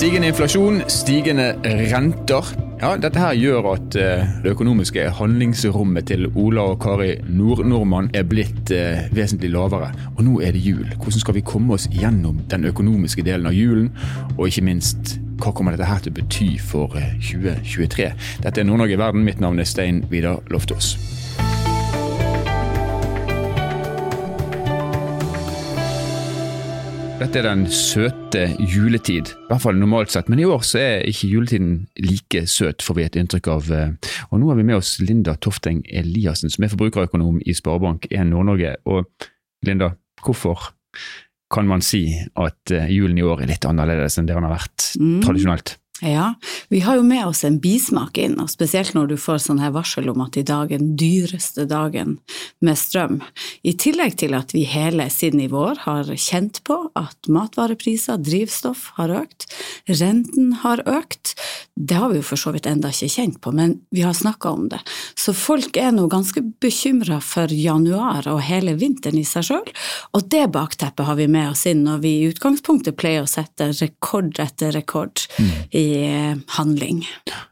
Stigende inflasjon, stigende renter. Ja, Dette her gjør at eh, det økonomiske handlingsrommet til Ola og Kari Nordnordmann er blitt eh, vesentlig lavere. Og nå er det jul. Hvordan skal vi komme oss gjennom den økonomiske delen av julen? Og ikke minst, hva kommer dette her til å bety for 2023? Eh, dette er Nord-Norge i verden. Mitt navn er Stein Vidar Loftaas. Dette er den søte juletid, i hvert fall normalt sett. Men i år så er ikke juletiden like søt, får vi et inntrykk av. Og nå har vi med oss Linda Tofteng Eliassen, som er forbrukerøkonom i Sparebank1 Nord-Norge. Og Linda, hvorfor kan man si at eh, julen i år er litt annerledes enn det den har vært mm. tradisjonelt? Ja, vi har jo med oss en bismak inn, og spesielt når du får sånn her varsel om at i dag er den dyreste dagen med strøm. I tillegg til at vi hele siden i vår har kjent på at matvarepriser, drivstoff, har økt, renten har økt. Det har vi jo for så vidt enda ikke kjent på, men vi har snakka om det. Så folk er nå ganske bekymra for januar og hele vinteren i seg sjøl, og det bakteppet har vi med oss inn når vi i utgangspunktet pleier å sette rekord etter rekord mm. I handling.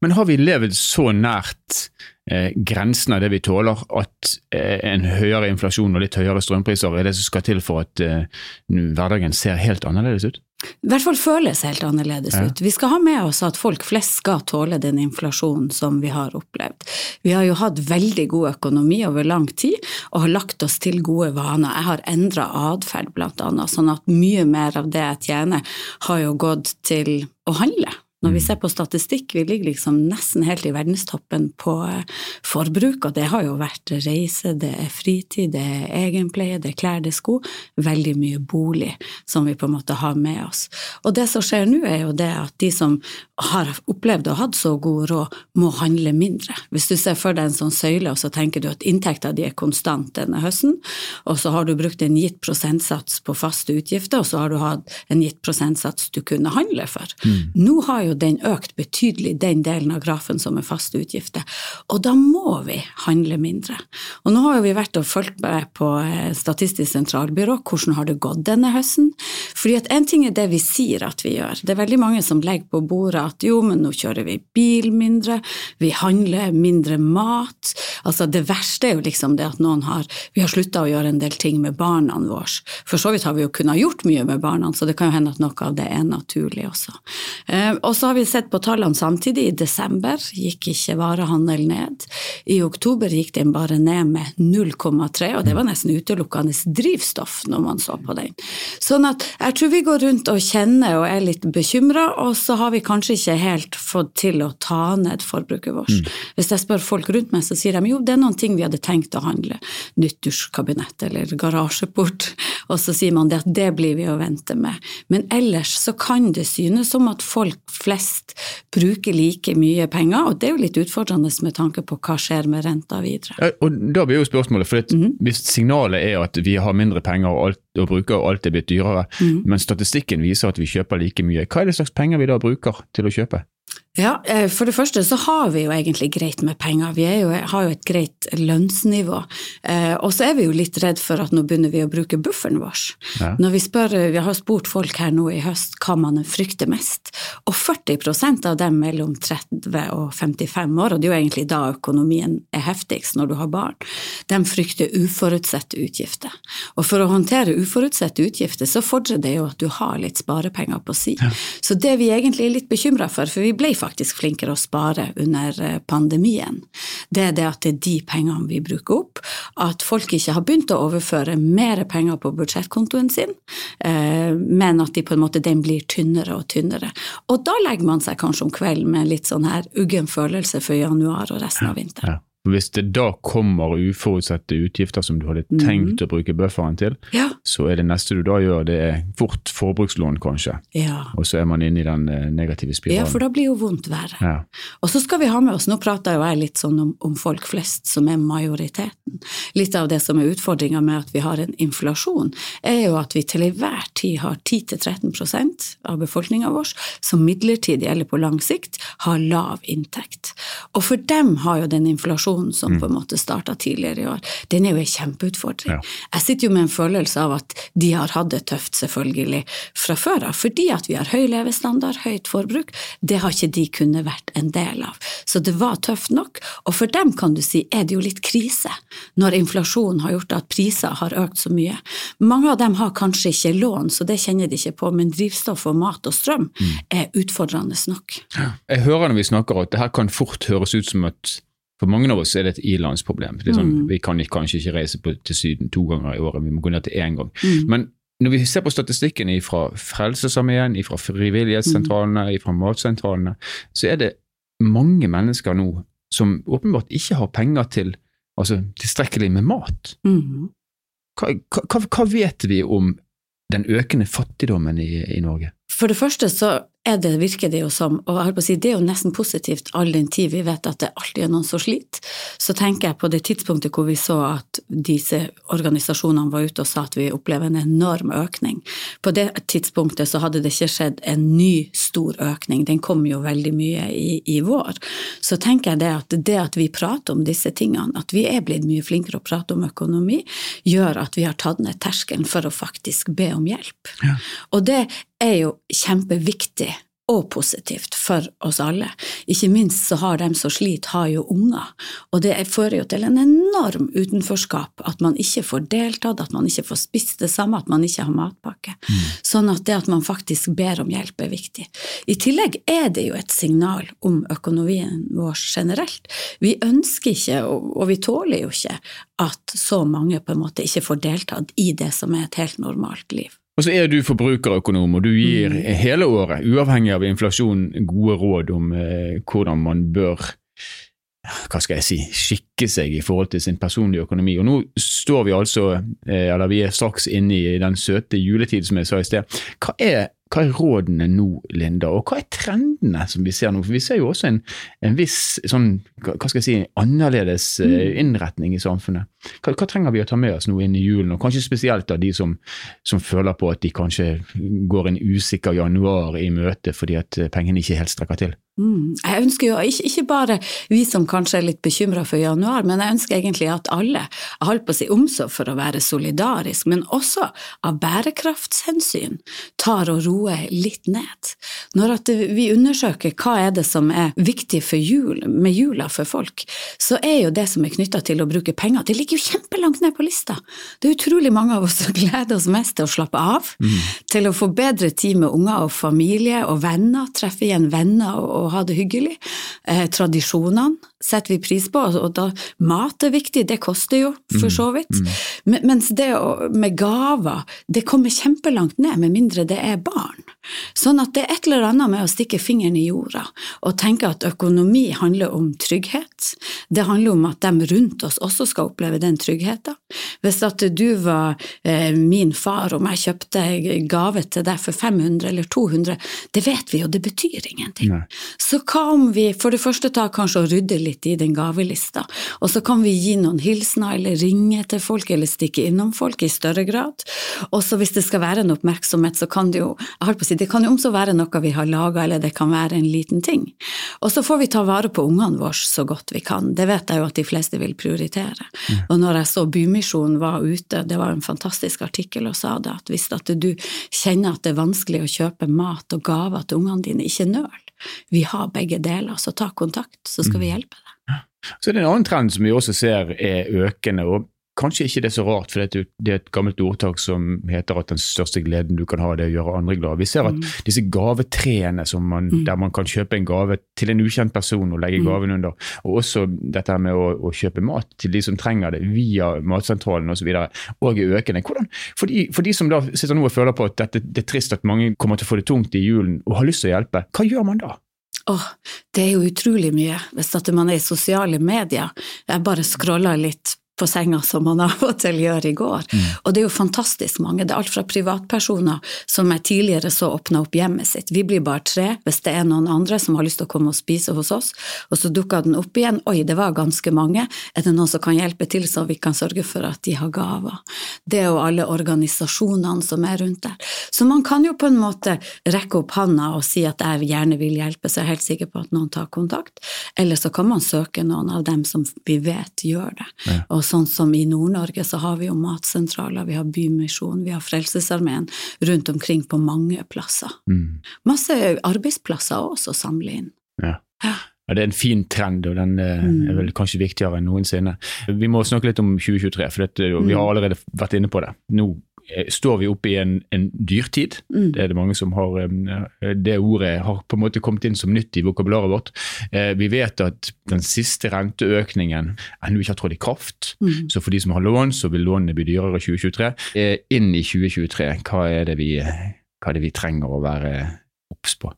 Men har vi levd så nært eh, grensen av det vi tåler at eh, en høyere inflasjon og litt høyere strømpriser er det som skal til for at eh, hverdagen ser helt annerledes ut? I hvert fall føles helt annerledes ja. ut. Vi skal ha med oss at folk flest skal tåle den inflasjonen som vi har opplevd. Vi har jo hatt veldig god økonomi over lang tid og har lagt oss til gode vaner. Jeg har endra atferd annet, sånn at mye mer av det jeg tjener har jo gått til å handle. Når vi mm. ser på statistikk, vi ligger liksom nesten helt i verdenstoppen på eh, forbruk, og det har jo vært reise, det er fritid, det er egenpleie, det er klær, det er sko, veldig mye bolig som vi på en måte har med oss. Og det som skjer nå, er jo det at de som har opplevd og hatt så god råd, må handle mindre. Hvis du ser for deg en sånn søyle, og så tenker du at inntekta di er konstant denne høsten, og så har du brukt en gitt prosentsats på faste utgifter, og så har du hatt en gitt prosentsats du kunne handle for. Mm. Nå har jo jo den økt betydelig, den delen av grafen som er faste utgifter. Og da må vi handle mindre. Og nå har jo vi vært og fulgt med på eh, Statistisk sentralbyrå, hvordan har det gått denne høsten? Fordi at en ting er det vi sier at vi gjør. Det er veldig mange som legger på bordet at jo, men nå kjører vi bil mindre, vi handler mindre mat. Altså det verste er jo liksom det at noen har Vi har slutta å gjøre en del ting med barna våre. For så vidt har vi jo kunnet gjort mye med barna, så det kan jo hende at noe av det er naturlig også. Eh, og så har vi sett på tallene samtidig. I desember gikk ikke varehandel ned. I oktober gikk den bare ned med 0,3, og det var nesten utelukkende drivstoff når man så på den. Sånn at jeg tror vi går rundt og kjenner og er litt bekymra, og så har vi kanskje ikke helt fått til å ta ned forbruket vårt. Mm. Hvis jeg spør folk rundt meg, så sier de jo det er noen ting vi hadde tenkt å handle. Nytt dusjkabinett eller garasjeport. Og så sier man det at det blir vi å vente med. Men ellers så kan det synes som at folk flest flest bruker like mye penger, og det er jo litt utfordrende med tanke på hva skjer med renta videre. Ja, og Da blir jo spørsmålet, for mm -hmm. hvis signalet er at vi har mindre penger og alt å bruke og alt er blitt dyrere, mm. men statistikken viser at vi kjøper like mye, hva er det slags penger vi da bruker til å kjøpe? Ja, eh, For det første så har vi jo egentlig greit med penger. Vi jo, har jo et greit lønnsnivå. Eh, og så er vi jo litt redd for at nå begynner vi å bruke bufferen vår. Ja. Når Vi spør, vi har spurt folk her nå i høst hva man frykter mest, og 40% av dem mellom 30 og 55 år, og det er jo egentlig da økonomien er heftigst når du har barn, de frykter uforutsette utgifter. Og for å håndtere uforutsette utgifter så fordrer det jo at du har litt sparepenger på si. Ja. Så det vi egentlig er litt bekymra for, for vi ble faktisk flinkere å spare under eh, pandemien, det er det at det er de pengene vi bruker opp. At folk ikke har begynt å overføre mer penger på budsjettkontoen sin, eh, men at de på en måte den blir tynnere og tynnere. Og da legger man seg kanskje om kvelden med litt sånn her uggen følelse for januar og resten av vinteren. Ja, ja. Hvis det da kommer uforutsette utgifter som du hadde mhm. tenkt mm. å bruke bufferen til, ja. så er det neste du da gjør, det er fort forbrukslån, kanskje. Ja. Og så er man inne i den eh, negative spiralen. Ja, for da blir jo vondt verre. Ja. Og så skal vi ha med oss, nå prater jo jeg litt sånn om, om, folk flest, som er majoriteten. Litt av det som er utfordringa med at vi har en inflasjon, er jo at vi til enhver tid har 10-13% av befolkninga vår som midlertidig eller på lang sikt har lav inntekt. Og for dem har jo den inflasjonen inflasjonen som på en måte starta tidligere i år, den er jo en kjempeutfordring. Ja. Jeg sitter jo med en følelse av at de har hatt det tøft, selvfølgelig, fra før av, fordi at vi har høy levestandard, høyt forbruk. Det har ikke de kunnet vært en del av. Så det var tøft nok, og for dem kan du si er det jo litt krise, når inflasjonen har gjort at priser har økt så mye. Mange av dem har kanskje ikke lån, så det kjenner de ikke på, men drivstoff og mat og strøm er utfordrende nok. Jeg hører når vi snakker at det her kan fort høres ut som at for mange av oss er det et ilandsproblem. Det er sånn, Vi kan ikke, kanskje ikke reise på, til Syden to ganger i året, vi må gå ned til én gang. Men når vi ser på statistikken fra Frelsesarmeen, fra frivillighetssentralene, fra matsentralene, så er det mange mennesker nå som åpenbart ikke har penger til altså tilstrekkelig med mat. Mhm. Hva, hva, hva vet vi om den økende fattigdommen i, i Norge? For det første så er det, virker det jo som, og jeg holdt på å si, det er jo nesten positivt all den tid vi vet at det alltid er noen som sliter. Så tenker jeg på det tidspunktet hvor vi så at disse organisasjonene var ute og sa at vi opplever en enorm økning. På det tidspunktet så hadde det ikke skjedd en ny stor økning, den kom jo veldig mye i, i vår. Så tenker jeg det at det at vi prater om disse tingene, at vi er blitt mye flinkere å prate om økonomi, gjør at vi har tatt ned terskelen for å faktisk be om hjelp. Ja. Og det er jo kjempeviktig og positivt for oss alle. Ikke minst så har dem som sliter, har jo unger, og det fører jo til en enorm utenforskap at man ikke får deltatt, at man ikke får spist det samme, at man ikke har matpakke. Sånn at det at man faktisk ber om hjelp er viktig. I tillegg er det jo et signal om økonomien vår generelt. Vi ønsker ikke, og vi tåler jo ikke, at så mange på en måte ikke får deltatt i det som er et helt normalt liv. Og så er du forbrukerøkonom, og du gir hele året, uavhengig av inflasjon, gode råd om eh, hvordan man bør hva skal jeg si, skikke seg i forhold til sin personlige økonomi. Og nå står vi altså, eh, eller vi er straks inne i den søte juletid, som jeg sa i sted. Hva er, hva er rådene nå, Linda, og hva er trendene som vi ser nå? For vi ser jo også en, en viss sånn, hva skal jeg si, annerledes eh, innretning i samfunnet. Hva, hva trenger vi å ta med oss nå inn i julen, og kanskje spesielt av de som, som føler på at de kanskje går en usikker januar i møte fordi at eh, pengene ikke helt strekker til? Mm. Jeg ønsker jo ikke, ikke bare vi som kanskje er litt bekymra for januar, men jeg ønsker egentlig at alle, jeg holdt på å si omsorg for å være solidarisk, men også av bærekraftshensyn, tar og roer litt ned. Når vi undersøker hva er det som er viktig jul, med jula for folk, så er jo det som er knytta til å bruke penger, det ligger jo kjempelangt ned på lista. Det er utrolig mange av oss som gleder oss mest til å slappe av, til å få bedre tid med unger og familie og venner, treffe igjen venner og, og ha det hyggelig. Eh, tradisjonene setter vi pris på, og da mat er viktig, det koster jo for så vidt. Men, mens det med gaver, det kommer kjempelangt ned, med mindre det er barn. Sånn at det er et eller annet med å stikke fingeren i jorda og tenke at økonomi handler om trygghet. Det handler om at de rundt oss også skal oppleve den tryggheten. Hvis at du var eh, min far og jeg kjøpte gave til deg for 500 eller 200, det vet vi jo, det betyr ingenting. Nei. Så hva om vi for det første tar kanskje og rydder litt i den gavelista, og så kan vi gi noen hilsener eller ringe til folk eller stikke innom folk i større grad. Og så hvis det skal være en oppmerksomhet, så kan det jo jeg holdt på å si, det kan jo også være noe vi har laga, eller det kan være en liten ting. Og så får vi ta vare på ungene våre så godt vi kan. Det vet jeg jo at de fleste vil prioritere. Og når jeg så Bymisjonen var ute, det var en fantastisk artikkel og sa det, at hvis at du kjenner at det er vanskelig å kjøpe mat og gaver til ungene dine, ikke nøl. Vi har begge deler, så ta kontakt, så skal vi hjelpe deg. Så er det en annen trend som vi også ser er økende, og kanskje ikke det er så rart, for det er et- gammelt ordtak som heter at den største gleden du kan ha, det er å gjøre andre glad. Vi ser at disse gavetreene som man, der man kan kjøpe en gave til en ukjent person og legge gaven under, og også dette med å, å kjøpe mat til de som trenger det via matsentralen osv., og er økende. Hvordan, for, de, for de som da sitter nå og føler på at dette, det er trist at mange kommer til å få det tungt i julen og har lyst til å hjelpe, hva gjør man da? Åh, det er jo utrolig mye hvis at man er i sosiale medier. Jeg bare scroller litt på senga som man av og til gjør i går. Mm. Og det er jo fantastisk mange. Det er alt fra privatpersoner som jeg tidligere så åpna opp hjemmet sitt. Vi blir bare tre hvis det er noen andre som har lyst til å komme og spise hos oss, og så dukker den opp igjen. Oi, det var ganske mange. Er det noen som kan hjelpe til så vi kan sørge for at de har gaver? Det jo alle organisasjonene som er rundt der. Så man kan jo på en måte rekke opp handa og si at jeg gjerne vil hjelpe, så jeg er helt sikker på at noen tar kontakt. Eller så kan man søke noen av dem som vi vet gjør det. Ja. Og sånn som i Nord-Norge så har vi jo matsentraler, vi har Bymisjon, vi har Frelsesarmeen rundt omkring på mange plasser. Mm. Masse arbeidsplasser også å samle inn. Ja. Ja. Ja, Det er en fin trend, og den eh, Mm. er vel kanskje viktigere enn noensinne. Vi må snakke litt om 2023, for dette, vi har Mm. allerede vært inne på det. Nå eh, står vi oppe i en, en dyrtid. Mm. Det er det mange som har eh, Det ordet har på en måte kommet inn som nytt i vokabularet vårt. Eh, Vi vet at den siste renteøkningen ennå ikke har trådt i kraft. Mm. Så for de som har lån, så vil lånene bli dyrere i 2023. Eh, Inn i 2023, hva er det vi, er det vi trenger å være obs på?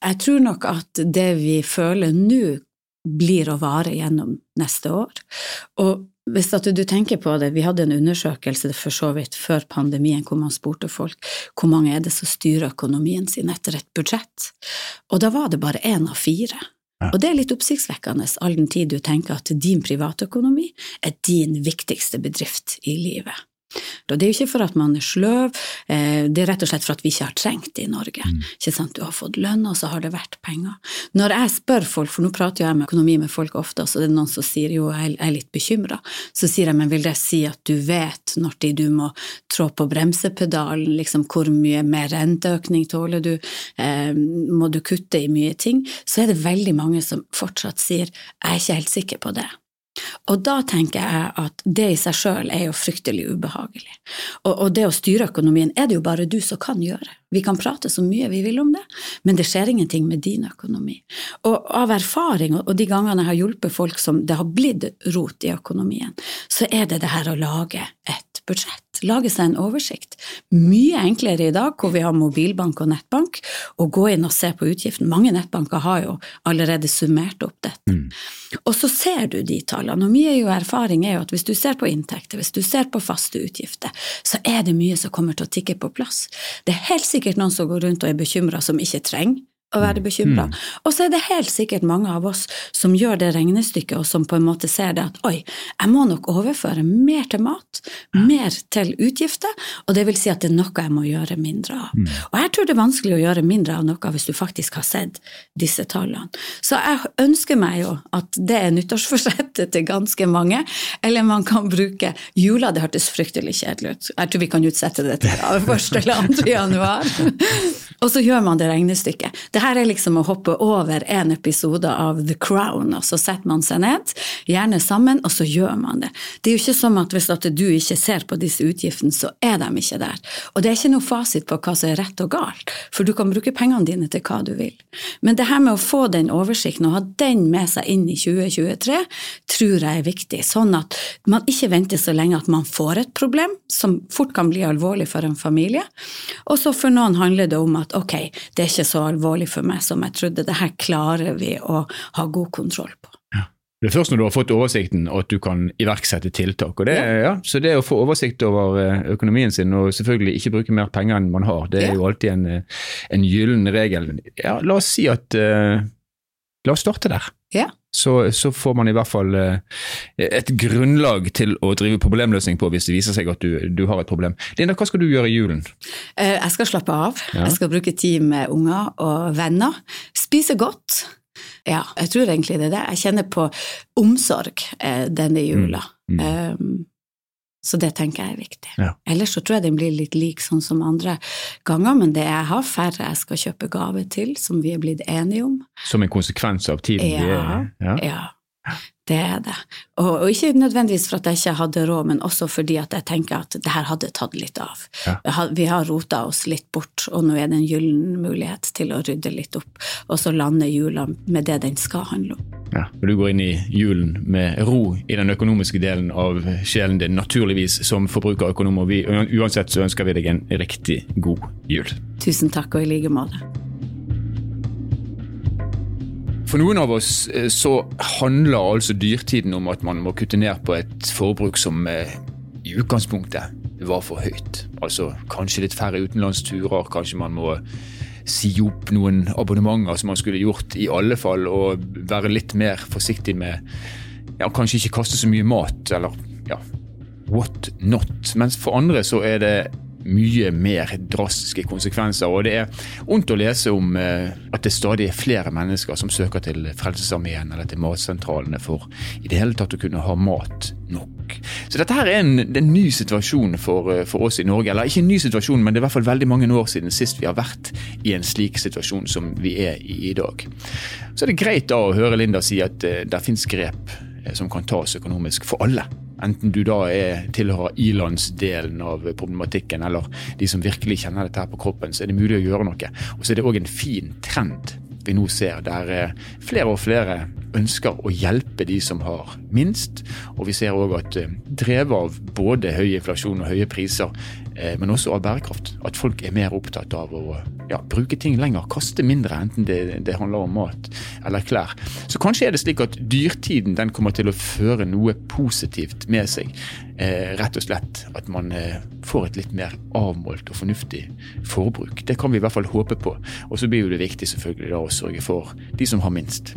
Jeg tror nok at det vi føler nå, blir å vare gjennom neste år. Og hvis at du tenker på det, vi hadde en undersøkelse for så vidt før pandemien hvor man spurte folk hvor mange er det som styrer økonomien sin etter et budsjett, og da var det bare én av fire. Ja. Og det er litt oppsiktsvekkende all den tid du tenker at din privatøkonomi er din viktigste bedrift i livet. Det er jo ikke for at man er sløv, eh, det er rett og slett for at vi ikke har trengt det i Norge. Mm. Ikke sant? Du har fått lønn, og så har det vært penger. Når jeg spør folk, for nå prater jo jeg med økonomi med folk ofte, og så er noen som sier jo jeg er litt bekymra, så sier jeg men vil det si at du vet når du må trå på bremsepedalen, liksom hvor mye mer renteøkning tåler du, eh, må du kutte i mye ting, så er det veldig mange som fortsatt sier jeg er ikke helt sikker på det. Og da tenker jeg at det i seg sjøl er jo fryktelig ubehagelig. Og, og det å styre økonomien er det jo bare du som kan gjøre. Vi kan prate så mye vi vil om det, men det skjer ingenting med din økonomi. Og av erfaring, og de gangene jeg har hjulpet folk som det har blitt rot i økonomien, så er det det her å lage et budsjett. Lage seg en oversikt. Mye enklere i dag hvor vi har mobilbank og nettbank, å gå inn og se på utgiften. Mange nettbanker har jo allerede summert opp dette. Mm. Og så ser du de tallene, og mye er jo erfaring er jo at hvis du ser på inntekter, hvis du ser på faste utgifter, så er det mye som kommer til å tikke på plass. Det er helt sikkert noen som går rundt og er bekymra som ikke trenger å være bekymra. Mm. Og så er det helt sikkert mange av oss som gjør det regnestykket, og som på en måte ser det at oi, jeg må nok overføre mer til mat, mer til utgifter, og det vil si at det er noe jeg må gjøre mindre av. Mm. Og jeg tror det er vanskelig å gjøre mindre av noe hvis du faktisk har sett disse tallene. Så jeg ønsker meg jo at det er nyttårsforsettet til ganske mange, eller man kan bruke jula, det hørtes fryktelig kjedelig ut. Jeg tror vi kan utsette det til 1. eller 2. januar. Og så gjør man det regnestykket. Det her er liksom å hoppe over en episode av The Crown, og så setter man seg ned, gjerne sammen, og så gjør man det. Det er jo ikke som at hvis at du ikke ser på disse utgiftene, så er de ikke der. Og det er ikke noe fasit på hva som er rett og galt, for du kan bruke pengene dine til hva du vil. Men det her med å få den oversikten og ha den med seg inn i 2023, tror jeg er viktig, sånn at man ikke venter så lenge at man får et problem, som fort kan bli alvorlig for en familie. Og så for noen handler det om at ok, det er ikke så alvorlig for meg som jeg trodde, det her klarer vi å ha god kontroll på. Det er først når du har fått oversikten at du kan iverksette tiltak. det, ja. Så det å få oversikt over eh, økonomien sin og selvfølgelig ikke bruke mer penger enn man har, det er Ja. jo alltid en, eh, en gyllen regel. Ja, la oss si at uh, La oss starte der. Ja. Så, så får man i hvert fall eh, et grunnlag til å drive problemløsning på hvis det viser seg at du, du har et problem. Linda, hva skal du gjøre i julen? Eh, Jeg skal slappe av, Ja. jeg skal bruke tid med unger og venner, spise godt. Ja, jeg tror egentlig det er det. Jeg kjenner på omsorg eh, denne jula. Mm. Um, Så det tenker jeg er viktig. Ja. Ellers så tror jeg den blir litt lik sånn som andre ganger, men det jeg har færre jeg skal kjøpe gave til, som vi er blitt enige om. Som en konsekvens av tiden Ja, er ja. ja. Det er det. Og, og ikke nødvendigvis for at jeg ikke hadde råd, men også fordi at jeg tenker at det her hadde tatt litt av. Ja. Vi har- rota oss litt bort, og nå er det en gyllen mulighet til å rydde litt opp, og så lande jula med det den skal handle om. Ja, og Du går inn i julen med ro i den økonomiske delen av sjelen din, naturligvis som forbrukerøkonom. og vi, Uansett så ønsker vi deg en riktig god jul. Tusen takk, og i like måte. For noen av oss eh, så handler altså dyrtiden om at man må kutte ned på et forbruk som eh, i utgangspunktet var for høyt. Altså kanskje litt færre utenlandsturer, kanskje man må si opp noen abonnementer som man skulle gjort i alle fall, og være litt mer forsiktig med ja, kanskje ikke kaste så mye mat, eller ja, what not. Mens for andre så er det mye mer drastiske konsekvenser. Og det er ondt å lese om eh, at det stadig er flere mennesker som søker til Frelsesarmeen eller til matsentralene for i det hele tatt å kunne ha mat nok. Så dette her er en, en ny situasjon for, eh, for, oss i Norge. Eller ikke en ny situasjon, men det er i hvert fall veldig mange år siden sist vi har vært i en slik situasjon som vi er i i dag. Så er det greit da å høre Linda si at uh, det finnes grep som kan tas økonomisk for alle. Enten du da er, tilhører ilandsdelen av problematikken, eller de som virkelig kjenner dette her på kroppen, så er det mulig å gjøre noe. Og så er det òg en fin trend vi nå ser, der eh, flere og flere ønsker å hjelpe de som har minst. Og vi ser òg at eh, drevet av både høy inflasjon og høye priser, men også av bærekraft, at folk er mer opptatt av å ja, bruke ting lenger, kaste mindre, enten det, det, handler om mat eller klær. Så kanskje er det slik at dyrtiden den kommer til å føre noe positivt med seg. Eh, rett og slett at man eh, får et litt mer avmålt og fornuftig forbruk. Det kan vi i hvert fall håpe på. Og så blir jo det viktig selvfølgelig da å sørge for de som har minst.